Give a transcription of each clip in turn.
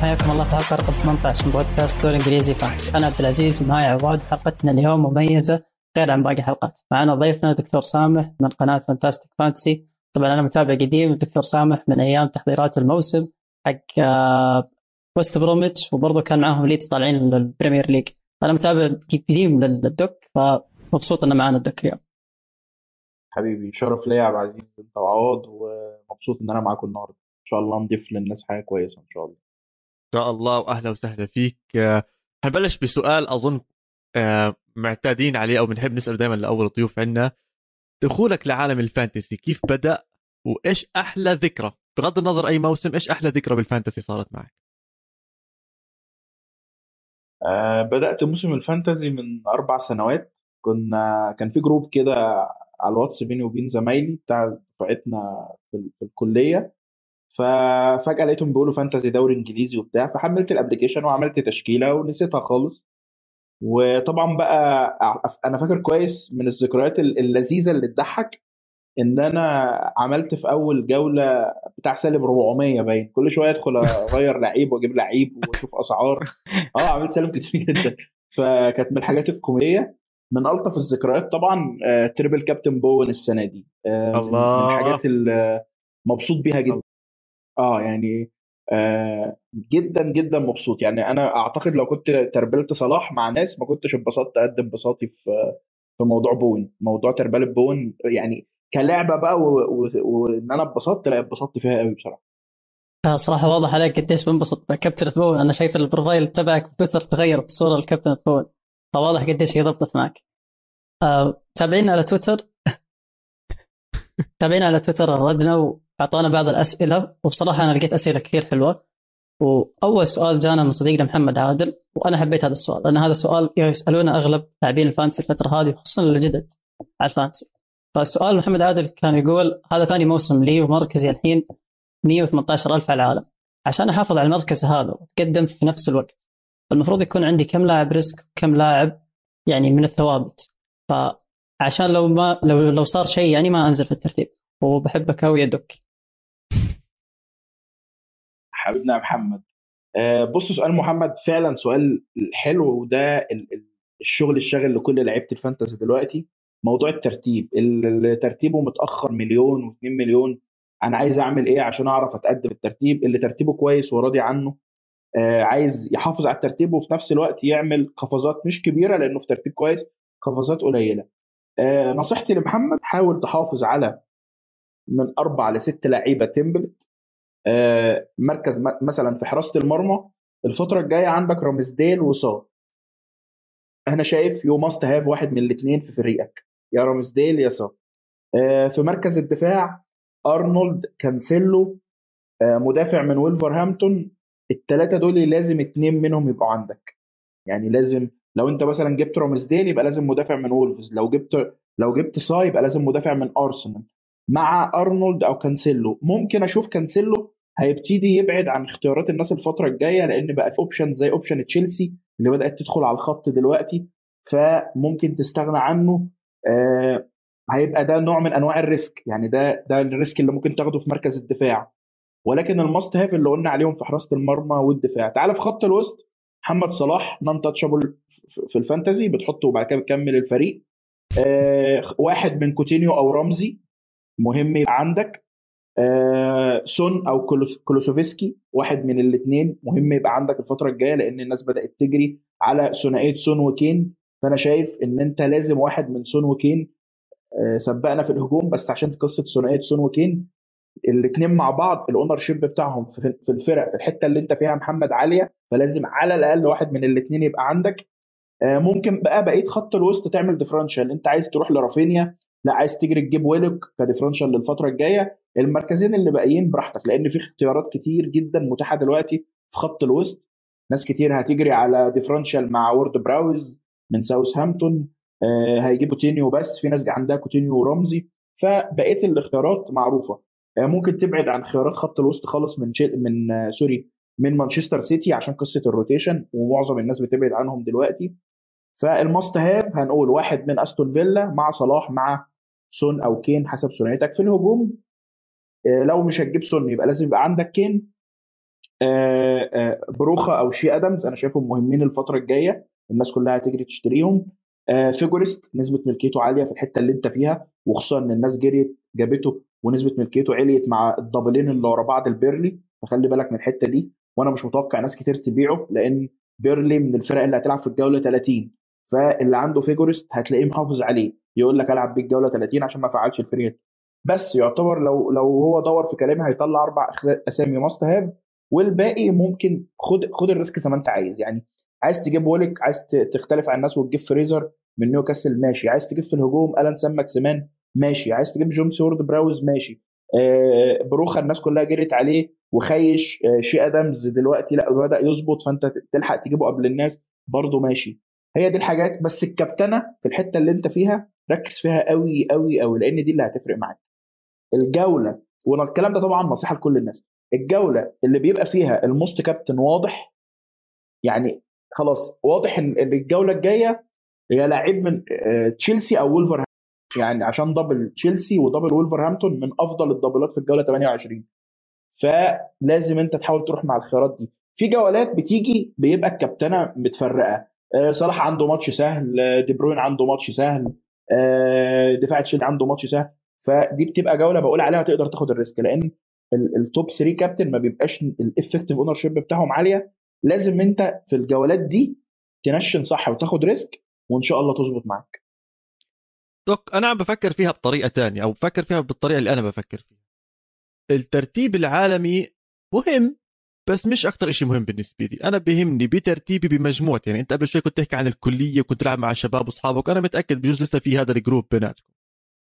حياكم الله في حلقة رقم 18 من بودكاست دوري إنجليزي fans أنا عبد العزيز ومعي عواد حلقتنا اليوم مميزة غير عن باقي الحلقات. معنا ضيفنا دكتور سامح من قناة Fantastic Fantasy طبعا أنا متابع قديم الدكتور سامح من أيام تحضيرات الموسم حق آه، وست بروميتش وبرضه كان معاهم ليدز طالعين لل Premier League أنا متابع قديم لل Doc فمبسوط إنه معانا ال Doc اليوم. حبيبي شرف ليا يا عبد العزيز. أنت وعواد ومبسوط إن أنا معاكم النهارده. إن شاء الله نضيف للناس حاجة كويسة إن شاء الله. شاء الله وأهلا وسهلا فيك. آه، حنبلش بسؤال أظن آه، معتادين عليه أو بنحب نسأله دائما لأول ضيوف عندنا دخولك لعالم ال fantasy كيف بدأ وإيش أحلى ذكرى؟ بغض النظر أي موسم إيش أحلى ذكرى بال fantasy صارت معك؟ أه بدأت موسم ال fantasy من أربع سنوات. كنا كان في group كده على الواتس بيني وبين زمايلي بتاع دفعتنا في الكلية. ففجاه لقيتهم بيقولوا fantasy دوري انجليزي وبتاع فحملت ال application وعملت تشكيلة ونسيتها خالص. وطبعا بقى أنا فاكر كويس من الذكريات اللذيذة اللي تضحك إن أنا عملت في أول جولة بتاع سالب 400 point. كل شوية أدخل أغير لعيب وأجيب لعيب وأشوف أسعار. آه عملت سالب كتير جدا. فكانت من الحاجات الكوميدية. من ألطف الذكريات طبعا آه triple captain بوين السنة دي. آه الله. من الحاجات اللي مبسوط بيها جدا. آه يعني آه جدا جدا مبسوط. يعني أنا أعتقد لو كنت تربلت صلاح مع ناس ما كنتش اتبسطت قد انبساطي في في موضوع بوين. موضوع تربلة بوين يعني كلعبة بقى وإن أنا اتبسطت لا اتبسطت فيها قوي بصراحة. آه، صراحة واضح عليك قديش بنبسط بكابتن بوين. أنا شايف ال profile تبعك في تويتر تغيرت الصورة لكابتن بوين. فواضح قديش هي ضبطت معك. آه، تابعينا على تويتر؟ تابعينا على تويتر ردنا واعطانا بعض الأسئلة. وبصراحة أنا لقيت أسئلة كثير حلوة. وأول سؤال جانا من صديقنا محمد عادل وأنا حبيت هذا السؤال لأن هذا سؤال يسألونه أغلب لاعبين ال fantasy الفترة هذه خصوصا الجدد على ال fantasy فالسؤال محمد عادل كان يقول هذا ثاني موسم لي ومركزي الحين 118 ألف على العالم. عشان أحافظ على المركز هذا وأتقدم في نفس الوقت المفروض يكون عندي كم لاعب risk وكم لاعب يعني من الثوابت. فعشان لو ما لو لو صار شيء يعني ما أنزل في الترتيب. وبحبك قوي يا دك حبيبنا يا محمد. آه، بص سؤال محمد فعلا سؤال حلو وده الشغل الشاغل لكل لعيبة الفانتسي دلوقتي. موضوع الترتيب اللي ترتيبه متأخر مليون و2 مليون. أنا عايز أعمل إيه عشان أعرف أتقدم الترتيب؟ اللي ترتيبه كويس وراضي عنه. آه عايز يحافظ على الترتيب وفي نفس الوقت يعمل قفزات مش كبيرة لأنه في ترتيب كويس قفزات قليلة. آه نصيحتي لمحمد حاول تحافظ على من أربع لست لعيبة template. مركز مثلا في حراسة المرمى الفترة الجاية عندك رامزديل وصا أنا شايف you must have واحد من الاثنين في فريقك يا رامزديل يا صا آه في مركز الدفاع أرنولد كانسيلو آه مدافع من وولفرهامبتون الثلاثه دول لازم اثنين منهم يبقوا عندك. يعني لازم لو أنت مثلا جبت رامزديل يبقى لازم مدافع من وولفز لو جبت لو جبت صا يبقى لازم مدافع من أرسنال. مع أرنولد أو كانسيلو. ممكن أشوف كانسيلو هيبتدي يبعد عن اختيارات الناس الفترة الجاية لأن بقى في option زي option تشيلسي اللي بدأت تدخل على الخط دلوقتي. فممكن تستغنى عنه. آه هيبقى ده نوع من أنواع ال risk. يعني ده ده ال risk اللي ممكن تاخده في مركز الدفاع. ولكن ال must have اللي قلنا عليهم في حراسة المرمى والدفاع. تعال في خط الوسط. محمد صلاح non-touchable في ال fantasy بتحطه وبعد كده بتكمل الفريق. آه واحد من كوتينيو أو رمزي. مهم يبقى عندك. آه سون أو كولوسيفسكي واحد من الاثنين مهم يبقى عندك الفترة الجاية لأن الناس بدأت تجري على ثنائية سون وكين. فأنا شايف إن أنت لازم واحد من سون وكين. آه سبقنا في الهجوم بس عشان قصة ثنائية سون وكين. الاثنين مع بعض ال ownership بتاعهم في الفرق في الحتة اللي أنت فيها محمد عالية. فلازم على الأقل واحد من الاثنين يبقى عندك. آه ممكن بقى بقية خط الوسط تعمل differential أنت عايز تروح لرافينيا لا عايز تجري تجيب ويلوك ك differential للفترة الجاية المركزين اللي باقيين براحتك لأن في اختيارات كتير جدا متاحة دلوقتي في خط الوسط. ناس كتير هتجري على differential مع وورد براوز من ساوثهامبتون آه هيجيب كوتينيو بس في ناس عندها كوتينيو ورمزي. فبقيه الاختيارات معروفة. آه ممكن تبعد عن خيارات خط الوسط خالص من شي... من آه سوري من مانشستر سيتي عشان قصة ال rotation ومعظم الناس بتبعد عنهم دلوقتي. فال must have هنقول واحد من أستون فيلا مع صلاح مع سون أو كين حسب ثنائيتك في الهجوم لو مش هتجيب سون يبقى لازم يبقى عندك كين. آه، آه، بروخا أو شي ادمز أنا شايفهم مهمين الفترة الجاية. الناس كلها هتجري تشتريهم. آه، فيجهورست نسبة ملكيته عالية في الحتة اللي أنت فيها وخصوصا إن الناس جريت جابته ونسبة ملكيته عليت مع الدبلين اللي ورا بعض لبيرنلي. فخلي بالك من الحتة دي. وأنا مش متوقع ناس كتير تبيعه لأن بيرنلي من الفرق اللي هتلعب في الجولة 30 فاللي عنده فيجهورست هتلاقيه محافظ عليه. يقول لك ألعب بيه الجوله 30 عشان ما فعلش ال free بس يعتبر لو لو هو دور في كلامي هيطلع أربع أسامي must have والباقي ممكن خد خد ال risk زي ما أنت عايز. يعني عايز تجيب ويلوك عايز تختلف عن الناس وتجيب فريزر من نيوكاسل ماشي. عايز تجيب في الهجوم ألان سام ماكسيمان ماشي. عايز تجيب جيمس وورد براوز ماشي. آه بروخا الناس كلها جريت عليه وخيش آه شي آدمز دلوقتي لا بدأ يظبط فأنت تلحق تجيبه قبل الناس برضه ماشي. هي دي الحاجات بس الكابتنة في الحتة اللي انت فيها ركز فيها قوي قوي قوي لأن دي اللي هتفرق معاك. الجولة والكلام ده طبعا نصيحة لكل الناس. الجولة اللي بيبقى فيها ال most captain واضح يعني خلاص واضح إن الجولة الجاية هي لاعب من آه، تشيلسي أو Wolver يعني عشان double تشيلسي و double وولفرهامبتون من أفضل ال double ات في الجولة 28 فلازم أنت تحاول تروح مع الخيارات دي. في جولات بتيجي بيبقى الكابتنة متفرقة. صلاح عنده ماتش سهل آه، دي بروين عنده ماتش سهل دفاع تشيلسي عنده ماتش سهل. فدي بتبقى جولة بقول عليها تقدر تاخد ال risk لأن ال top 3 كابتن ما بيبقاش ال effective ownership بتاعهم عالية. لازم أنت في الجولات دي تنشن صح وتاخد risk وإن شاء الله تظبط معاك. دوك أنا عم بفكر فيها بطريقة تانية أو بفكر فيها بالطريقة اللي أنا بفكر فيها. الترتيب العالمي مهم. بس مش أكثر شيء مهم بالنسبة لي. أنا بهمني بترتيبي بمجموعتي. يعني أنت قبل شوي كنت تحكي عن الكلية وكنت تلعب مع الشباب وأصحابك. أنا متأكد بجوز لسه في هذا ال group بيناتكم.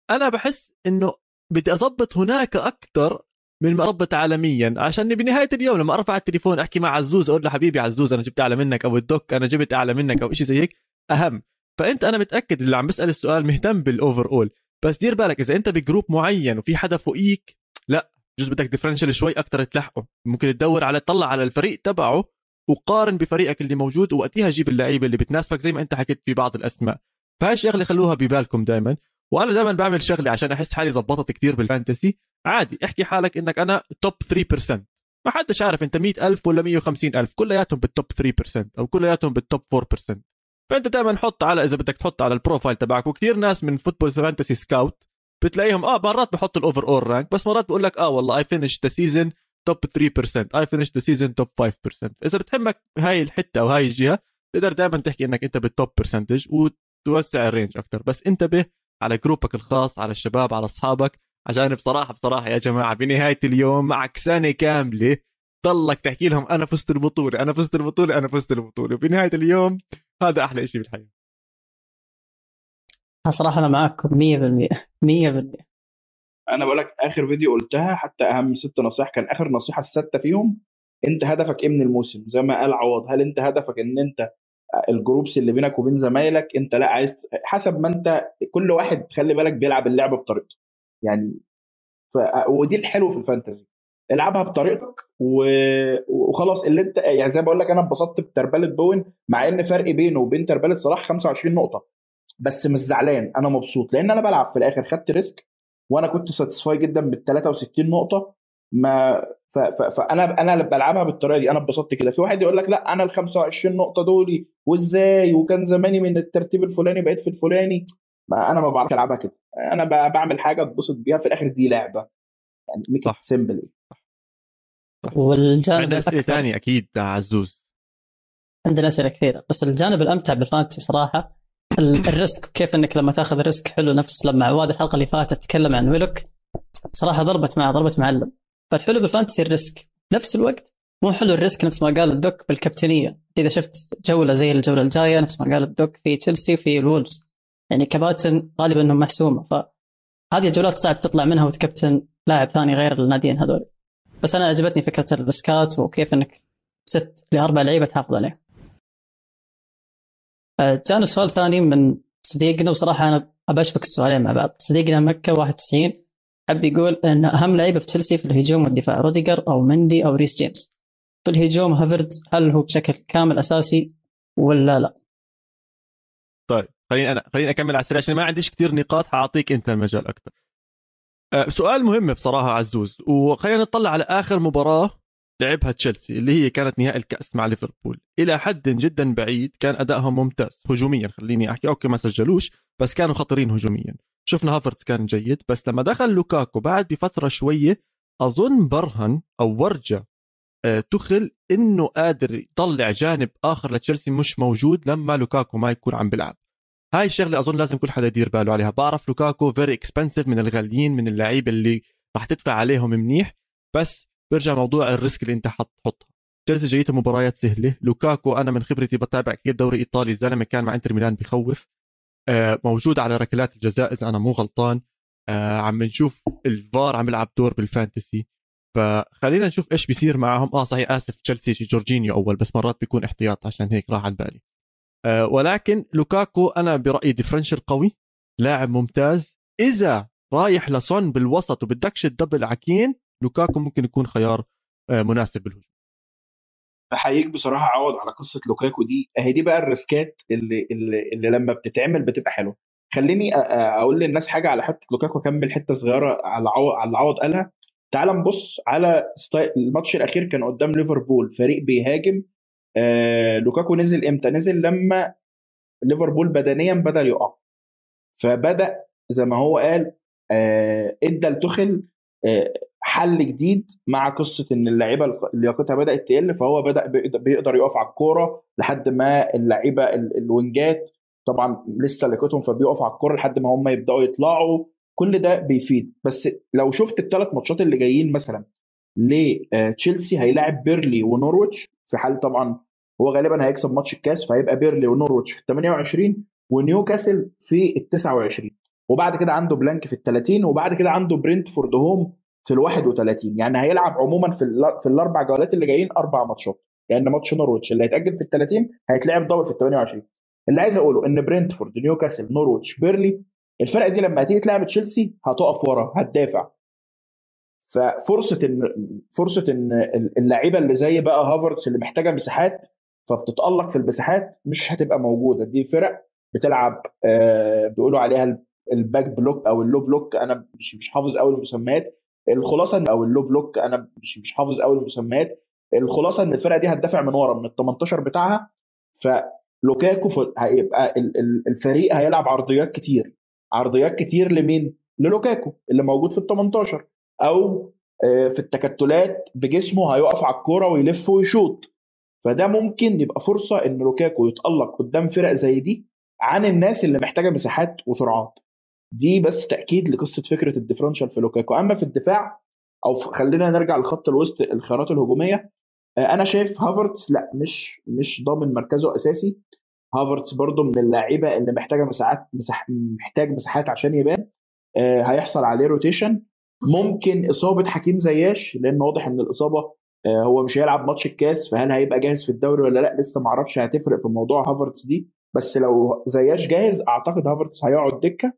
أنا بحس إنه بدي اضبط هناك أكثر من ما اضبط عالميا. عشان بنهاية اليوم لما أرفع التليفون أحكي مع عزوز أقول له حبيبي عزوز أنا جبت أعلى منك أو الدوك أنا جبت أعلى منك أو شيء زي هيك أهم. فأنت أنا متأكد اللي عم بسأل السؤال مهتم بال overall بس دير بالك إذا أنت ب group معين وفي حدا فوقيك لا. جزء بدك differential شوي أكثر تلحقه. ممكن تدور على تطلع على الفريق تبعه وقارن بفريقك اللي موجود وقتها جيب اللعيبة اللي بتناسبك زي ما أنت حكيت في بعض الأسماء. فهاي الشغله خلوها ببالكم دائما وأنا دائما بعمل شغلة عشان أحس حالي زبطت كثير بال fantasy. عادي احكي حالك إنك أنا top 3% ما حدش عارف أنت 100000 ولا 150000 كلياتهم بال top 3% أو كلياتهم بال top 4% فأنت دائما حط على إذا بدك تحط على ال profile تبعك. وكثير ناس من football fantasy scout بتلاقيهم آه مرات بحط ال overall rank بس مرات بقول لك آه والله I finish the season top 3% I finish the season top 5% إذا بتهمك هاي الحتة أو هاي الجهة تقدر دائما تحكي إنك أنت بال top percentage وتوسع ال range أكثر بس انتبه على group ك الخاص على الشباب على أصحابك عشان بصراحة بصراحة يا جماعة بنهاية اليوم معك سنة كاملة ضلك تحكي لهم أنا فزت البطولة أنا فزت البطولة أنا فزت البطولة. وبنهايه اليوم هذا أحلى شيء بالحياة. صراحة أنا معاكم 100% 100% أنا بقول لك آخر فيديو قلتها حتى أهم ست نصائح كان آخر نصيحة الستة فيهم أنت هدفك إيه من الموسم؟ زي ما قال عوض هل أنت هدفك إن أنت ال groups اللي بينك وبين زمايلك أنت لأ عايز حسب ما أنت كل واحد خلي بالك بيلعب اللعبه بطريقته. يعني ف... ودي الحلو في ال fantasy العبها بطريقتك و... وخلاص اللي أنت يعني زي ما بقول لك أنا اتبسطت ب triple ة بوين مع إن فرق بينه وبين triple ة صلاح 25 نقطة. بس مش زعلان أنا مبسوط. لأن أنا بلعب في الآخر خدت risk وأنا كنت satisfied جدا بال 63 نقطة. ما ف... ف... فانا أنا بلعبها بالطريقة دي. أنا اتبسطت كده. في واحد يقول لك لأ أنا ال 25 نقطة دول وإزاي؟ وكان زماني من الترتيب الفلاني بقيت في الفلاني. ما أنا ما بعرفش ألعبها كده. أنا بعمل حاجة أتبسط بيها في الآخر دي لعبة. يعني make it simple والجانب عندنا أسئلة ثانية أكيد عزوز. عندنا أسئلة كثيرة بس الجانب الأمتع بال fantasy صراحة ال risk كيف إنك لما تاخذ risk حلو نفس لما عواد الحلقة اللي فاتت تكلم عن ويلوك صراحة ضربت معه ضربت معلم. فالحلو بال fantasy ال risk. نفس الوقت مو حلو ال risk نفس ما قال الدوك بالكابتنية. إذا شفت جولة زي الجولة الجاية نفس ما قال الدوك في تشيلسي وفي الولفز. يعني كباتن غالبا إنهم محسومة. فهذه الجولات صعب تطلع منها وتكابتن لاعب ثاني غير الناديين هذول. بس أنا عجبتني فكرة ال risk ات وكيف إنك ست لأربع لعيبة تحافظ عليه جانا سؤال ثاني من صديقنا وصراحة أنا أبشبك السؤالين مع بعض. صديقنا مكة 91 حب يقول إن أهم لعيبة في تشيلسي في الهجوم والدفاع روديجر أو مندي أو ريس جيمس؟ في الهجوم هافرز هل هو بشكل كامل أساسي ولا لا؟ طيب خليني أنا خليني أكمل على السريع عشان ما عنديش كثير نقاط حأعطيك أنت المجال أكثر أه سؤال مهم بصراحة عزوز وخلينا نطلع على آخر مباراة. لعبها تشيلسي اللي هي كانت نهائي الكأس مع ليفربول. إلى حد جدا بعيد كان ادائهم ممتاز هجوميا خليني أحكي. okay ما سجلوش بس كانوا خطرين هجوميا. شفنا هافرتس كان جيد بس لما دخل لوكاكو بعد بفترة شوية أظن برهن أو ورجى آه، تخل إنه قادر يطلع جانب آخر لتشيلسي مش موجود لما لوكاكو ما يكون عم بيلعب. هاي الشغلة أظن لازم كل حدا يدير باله عليها. بعرف لوكاكو very expensive من الغاليين من اللعيبة اللي راح تدفع عليهم منيح بس بيرجع موضوع ال risk اللي انت حتحطها تشيلسي جايته مباريات سهلة. لوكاكو أنا من خبرتي بتابع كثير دوري إيطالي الزلمه كان مع إنتر ميلان بخوف. آه، موجود على ركلات الجزاء إذا أنا مو غلطان. آه، عم نشوف الفار عم يلعب دور بال fantasy. فخلينا نشوف إيش بيصير معهم. آه صحيح آسف تشيلسي جورجينيو أول بس مرات بيكون احتياط عشان هيك راح عن بالي آه ولكن لوكاكو أنا برأيي differential قوي لاعب ممتاز. إذا رايح لسون بالوسط وبدكش ال double عكين لوكاكو ممكن يكون خيار آه مناسب بالهجوم بحييك بصراحة عوض على قصة لوكاكو دي. اهي دي بقى ال risk ات اللي, اللي, اللي لما بتتعمل بتبقى حلوة. خليني أقول للناس حاجة على حتة لوكاكو أكمل حتة صغيرة على على العوض قالها. تعال نبص على الماتش الأخير كان قدام ليفربول. فريق بيهاجم آه لوكاكو نزل إمتى؟ نزل لما ليفربول بدنيا بدأ يقع. فبدأ زي ما هو قال آه ادى لتخل آه حل جديد مع قصة إن اللعيبة لياقتها بدأت تقل فهو بدأ بيقدر يقف على الكورة لحد ما اللعيبة الوينجات طبعا لسه لياقتهم فبيقف على الكورة لحد ما هم يبدأوا يطلعوا. كل ده بيفيد. بس لو شفت الثلاث ماتشات اللي جايين مثلا لتشيلسي هيلاعب بيرنلي ونورويتش؟ في حال طبعا هو غالبا هيكسب ماتش الكاس فهيبقى بيرنلي ونورويتش في ال 28 ونيوكاسل في ال 29 وبعد كده عنده blank في ال 30 وبعد كده عنده برينتفورد home في ال 31 يعني هيلعب عموما في في الأربع جولات اللي جايين أربع ماتشات. لأن يعني ماتش نورويتش اللي هيتأجل في ال 30 هيتلعب double في ال 28 اللي عايز أقوله إن برينتفورد نيوكاسل نورويتش بيرنلي الفرقة دي لما هتيجي تلعب تشيلسي هتقف ورا هتدافع. ففرصة إن فرصة إن اللعيبة اللي زي بقى هافرتس اللي محتاجة مساحات فبتتألق في المساحات مش هتبقى موجودة. دي فرق بتلعب آه بيقولوا عليها ال back block أو ال low block. أنا مش مش حافظ قوي المسميات. الخلاصة أو ال low block أنا مش مش حافظ قوي المسميات. الخلاصة إن الفرقة دي هتدافع من ورا من ال 18 بتاعها فلوكاكو هيبقى الفريق هيلعب عرضيات كتير. عرضيات كتير لمين؟ للوكاكو اللي موجود في ال 18 أو آه، في التكتلات بجسمه هيقف على الكورة ويلف ويشوط. فده ممكن يبقى فرصة إن لوكاكو يتألق قدام فرق زي دي عن الناس اللي محتاجة مساحات وسرعات. دي بس تأكيد لقصة فكرة ال differential في لوكاكو. أما في الدفاع أو خلينا نرجع لخط الوسط الخيارات الهجومية آه، أنا شايف هافرتس لا مش مش ضامن مركزه أساسي. هافرتس برضو من اللعيبة اللي محتاجة مساحات مساح محتاج مساحات عشان يبان. آه هيحصل عليه rotation ممكن إصابة حكيم زياش لأن واضح إن الإصابة آه هو مش هيلعب ماتش الكاس فهل هيبقى جاهز في الدوري ولا لا؟ لسه ما أعرفش هتفرق في موضوع هافرتس دي. بس لو زياش جاهز أعتقد هافرتس هيقعد دكة.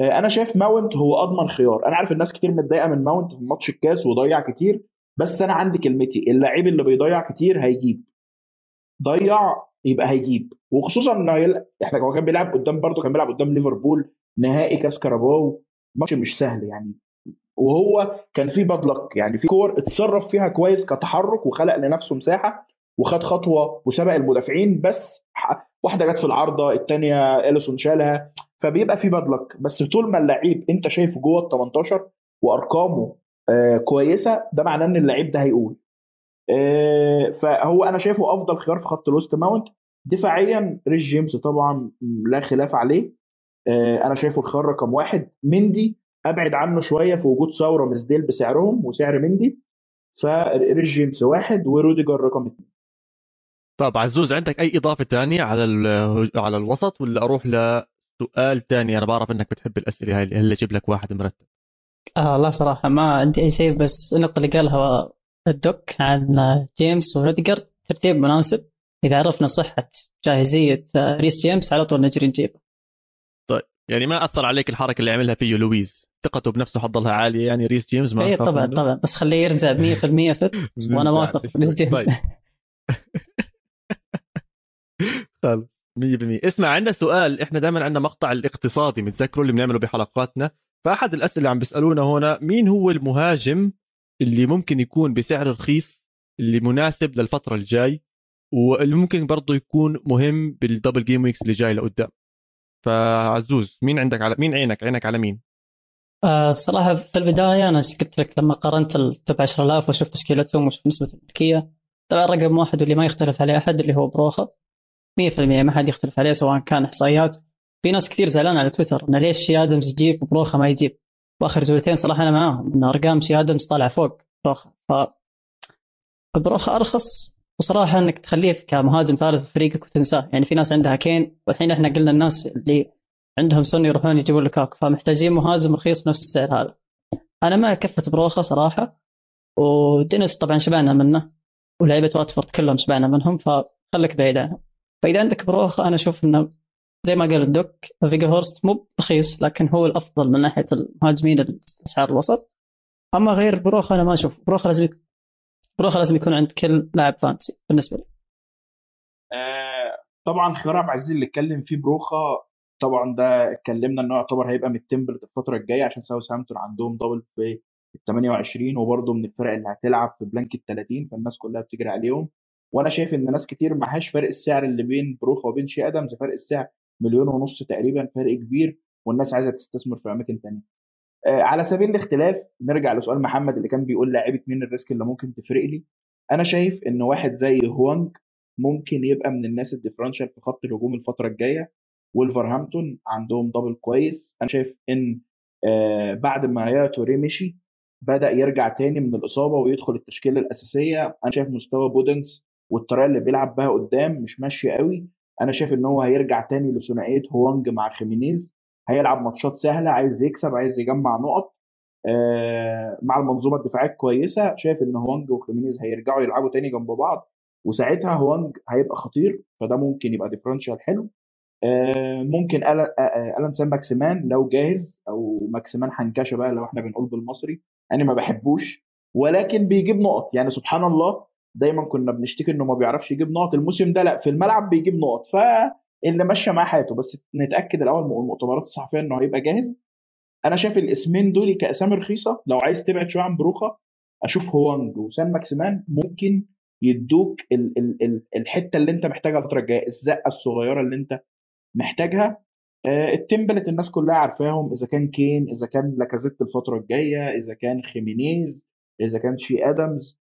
أنا شايف ماونت هو أضمن خيار. أنا عارف الناس كتير متضايقة من ماونت في ماتش الكاس وضيع كتير بس أنا عندي كلمتي اللعيب اللي بيضيع كتير هيجيب. ضيع يبقى هيجيب. وخصوصا إنه هيل... إحنا هو كان بيلعب قدام برضه كان بيلعب قدام ليفربول نهائي كاس كاراباو ماتش مش سهل يعني. وهو كان في bad luck يعني في كور اتصرف فيها كويس كتحرك وخلق لنفسه مساحة وخد خطوة وسبق المدافعين بس واحدة جت في العارضة الثانية اليسون شالها. فبيبقى في bad luck بس طول ما اللعيب انت شايفه جوه ال 18 وارقامه آه كويسة ده معناه إن اللعيب ده هيجول. آه، فهو أنا شايفه أفضل خيار في خط الوسط ماونت. دفاعيا ريس جيمس طبعا لا خلاف عليه. آه، أنا شايفه الخيار رقم واحد. مندي أبعد عنه شوية في وجود سا ورامسديل بسعرهم وسعر مندي. فريس جيمس واحد وروديجر رقم اثنين طب عزوز عندك أي إضافة ثانية على على الوسط ولا أروح لسؤال ثاني أنا بعرف إنك بتحب الأسئلة هاي اللي أجيب لك واحد مرتب؟ آه لا صراحة ما عندي أي شيء بس النقطه اللي قالها ال doc عن جيمس وروديجر ترتيب مناسب. إذا عرفنا صحة جاهزية ريس جيمس على طول نجري نجيبه. طيب يعني ما أثر عليك الحركة اللي عملها فيه لويز؟ ثقته بنفسه حتضلها عالية يعني ريس جيمس ما اي طبعا منه. طبعا بس خليه يرجع 100% فت وأنا واثق في ريس جيمس. طيب. خلص 100% اسمع عندنا سؤال. إحنا دائما عندنا مقطع الاقتصادي بنتذكره اللي بنعمله بحلقاتنا. فأحد الأسئلة اللي عم بيسألونا هنا مين هو المهاجم اللي ممكن يكون بسعر رخيص اللي مناسب للفترة الجاي واللي ممكن برضه يكون مهم بال double game weeks اللي جاي لقدام؟ فعزوز مين عندك على مين عينك؟ عينك على مين؟ آه صراحة في البداية أنا قلت لك؟ لما قارنت ال top 10000 وشفت تشكيلتهم وشفت نسبة الملكية طبعا رقم واحد واللي ما يختلف عليه أحد اللي هو بروخا 100% ما حد يختلف عليه سواء كان إحصائيات. في ناس كثير زعلانة على تويتر إنه ليش شي آدمز يجيب وبروخا ما يجيب؟ وآخر جولتين صراحة أنا معاهم إن أرقام شي آدمز طالعة فوق بروخا ف بروخا أرخص وصراحة إنك تخليه كمهاجم ثالث فريقك وتنساه. يعني في ناس عندها كين والحين إحنا قلنا الناس اللي عندهم سون يروحون يجيبون لوكاكو فمحتاجين مهاجم رخيص بنفس السعر هذا. أنا مع كفه بروخا صراحة ودينيس طبعا شبعنا منه ولعيبة واتفورد كلهم شبعنا منهم فخليك بعيد عنهم. فإذا عندك بروخا أنا أشوف إنه زي ما قال ال doc فيخهورست مو رخيص لكن هو الأفضل من ناحية المهاجمين الأسعار الوسط. أما غير بروخا أنا ما أشوف. بروخا لازم يكون بروخا لازم يكون عند كل لاعب fantasy بالنسبة لي. آه طبعا خيار عبد العزيز اللي اتكلم فيه بروخا طبعا ده اتكلمنا إنه يعتبر هيبقى من ال template الفترة الجاية عشان ساوث هامبتون عندهم double في ال 28 وبرده من الفرق اللي هتلعب في blank ال 30 فالناس كلها بتجري عليهم. وأنا شايف ان ناس كتير معهاش فرق السعر اللي بين بروخا وبين شي ادمز. فرق السعر مليون ونص تقريبا فرق كبير والناس عايزة تستثمر في أماكن ثانية آه على سبيل الاختلاف نرجع لسؤال محمد اللي كان بيقول لاعيبة مين ال risk اللي ممكن تفرق لي. أنا شايف إن واحد زي هوانج ممكن يبقى من الناس ال differential في خط الهجوم الفترة الجاية. ولفرهامبتون عندهم double كويس. أنا شايف إن آه بعد أداما تراوري مشي بدأ يرجع تاني من الإصابة ويدخل التشكيلة الأساسية. أنا شايف مستوى بودنس والطريقة اللي بيلعب بها قدام مش ماشية قوي. أنا شايف إن هو هيرجع تاني لثنائية هوانج مع خيمينيز. هيلعب ماتشات سهلة عايز يكسب عايز يجمع نقط. آه مع المنظومة الدفاعية كويسة. شايف إن هوانج وخيمينيز هيرجعوا يلعبوا تاني جنب بعض. وساعتها هوانج هيبقى خطير فده ممكن يبقى differential حلو. آه، ممكن ألان سام ماكسيمان لو جاهز أو ماكسيمان حنكشة بقى لو إحنا بنقول بالمصري. أنا ما بحبوش ولكن بيجيب نقط. يعني سبحان الله دايما كنا بنشتكي إنه ما بيعرفش يجيب نقط. الموسم ده لأ في الملعب بيجيب نقط. فاللي ماشية معاه حياته. بس نتأكد الأول من المؤتمرات الصحفية إنه هيبقى جاهز. أنا شايف الاسمين دول كأسامي رخيصة. لو عايز تبعد شوية عن بروخا أشوف هوانج وسان ماكسيمان ممكن يدوك ال ال ال الحتة اللي أنت محتاجها الفترة الجاية. الزقة الصغيرة اللي أنت محتاجها. آه، ال template الناس كلها عارفاهم. إذا كان كين إذا كان لاكازيت الفترة الجاية إذا كان خيمينيز إذا كان تشي آدمز.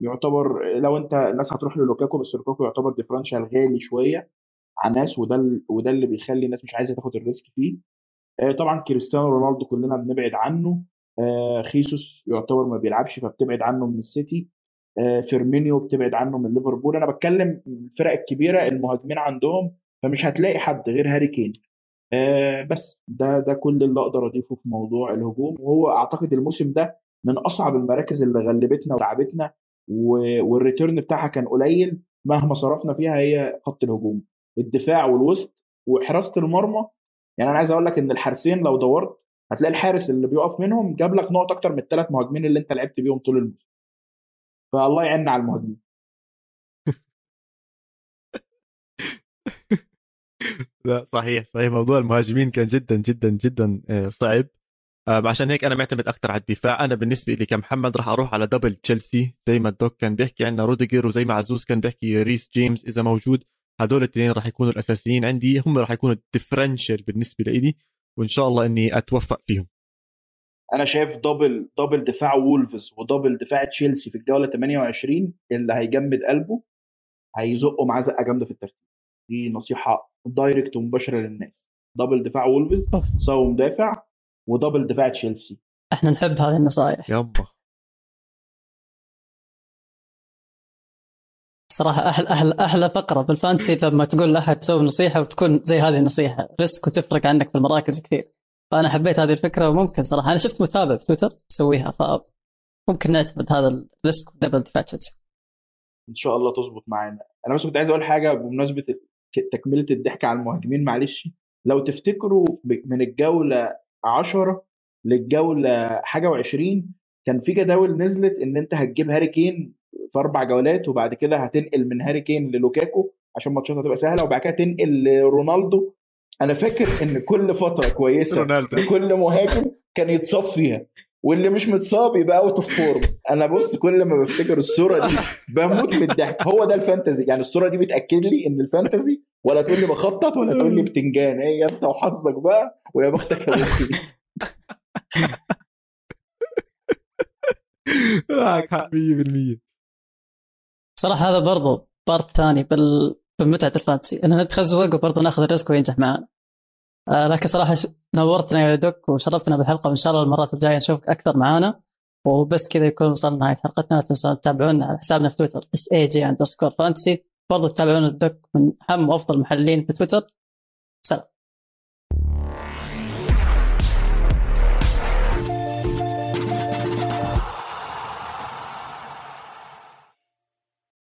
يعتبر لو انت الناس هتروح للوكاكو بس لوكاكو يعتبر differential غالي شوية على ناس وده وده اللي بيخلي الناس مش عايزة تاخد ال risk فيه. آه، طبعا كريستيانو رونالدو كلنا بنبعد عنه. خيسوس يعتبر ما بيلعبش فبتبعد عنه من السيتي. فيرمينيو بتبعد عنه من ليفربول. أنا بتكلم الفرق الكبيرة المهاجمين عندهم فمش هتلاقي حد غير هاري كين. آه بس ده ده كل اللي أقدر أضيفه في موضوع الهجوم. وهو أعتقد الموسم ده من أصعب المراكز اللي غلبتنا وتعبتنا والريتيرن بتاعها كان قليل مهما صرفنا فيها هي خط الهجوم. الدفاع والوسط وحراسه المرمى. يعني أنا عايز أقول لك إن الحارسين لو دورت هتلاقي الحارس اللي بيقف منهم جاب لك نقط أكتر من الثلاث مهاجمين اللي أنت لعبت بيهم طول الموسم. فالله يعيننا على المهاجمين. لا صحيح صحيح. موضوع المهاجمين كان جدا جدا جدا آه، صعب. عشان هيك أنا معتمد أكثر على الدفاع. أنا بالنسبة لي كمحمد راح أروح على double تشيلسي زي ما الدوك كان بيحكي عندنا روديجر وزي ما عزوز كان بيحكي ريس جيمس إذا موجود هدول الاثنين راح يكونوا الأساسيين عندي هم راح يكونوا ال differential بالنسبة لي وإن شاء الله إني أتوفق فيهم. أنا شايف double double دفاع وولفز و double دفاع تشيلسي في الجوله 28 اللي هيجمد قلبه هيزقه معاه زقه جامدة في الترتيب. دي نصيحة direct ومباشرة للناس. double دفاع وولفز so مدافع و double دفاع تشيلسي. إحنا نحب هذه النصائح. يابا. صراحة أحلى أحلى أحلى فقرة بال fantasy لما تقول لأحد تسوي نصيحة وتكون زي هذه النصيحة. risk وتفرق عندك في المراكز كثير. فأنا حبيت هذه الفكرة وممكن صراحة أنا شفت متابع في تويتر مسويها فممكن نعتمد هذا ال risk و double دفاع تشيلسي. إن شاء الله تظبط معانا. أنا بس كنت عايز أقول حاجة بمناسبة تكملة الضحك على المهاجمين معلش. لو تفتكروا من الجولة 10 للجولة حاجة و20 كان في جداول نزلت إن أنت هتجيب هاري كين في أربع جولات وبعد كده هتنقل من هاري كين للوكاكو عشان ماتشات هتبقى سهلة وبعد كده تنقل لرونالدو. أنا فاكر إن كل فترة كويسة لكل مهاجم كان يتصاب فيها. واللي مش متصاب يبقى out of form أنا بص كل ما بفتكر الصورة دي بموت من الضحك. هو ده ال fantasy يعني الصورة دي بتأكد لي إن ال fantasy ولا تقول لي بخطط ولا تقول لي بتنجان. هي أنت وحظك بقى؟ ويا بختك يا بخيت معك حق. 100% بصراحة هذا برضو part ثاني بال... بمتعة ال fantasy اننا نتخزوق وبرضه ناخذ ال risk وينجح معنا. لكن صراحة. نورتنا يا دوك وشرفتنا بالحلقة وإن شاء الله المرات الجاية نشوفك أكثر معانا. وبس كذا يكون وصلنا نهاية حلقتنا. لا تنسون تتابعونا على حسابنا في تويتر SAG underscore fantasy برضه تتابعون الدوك من أهم وأفضل المحللين في تويتر. سلام.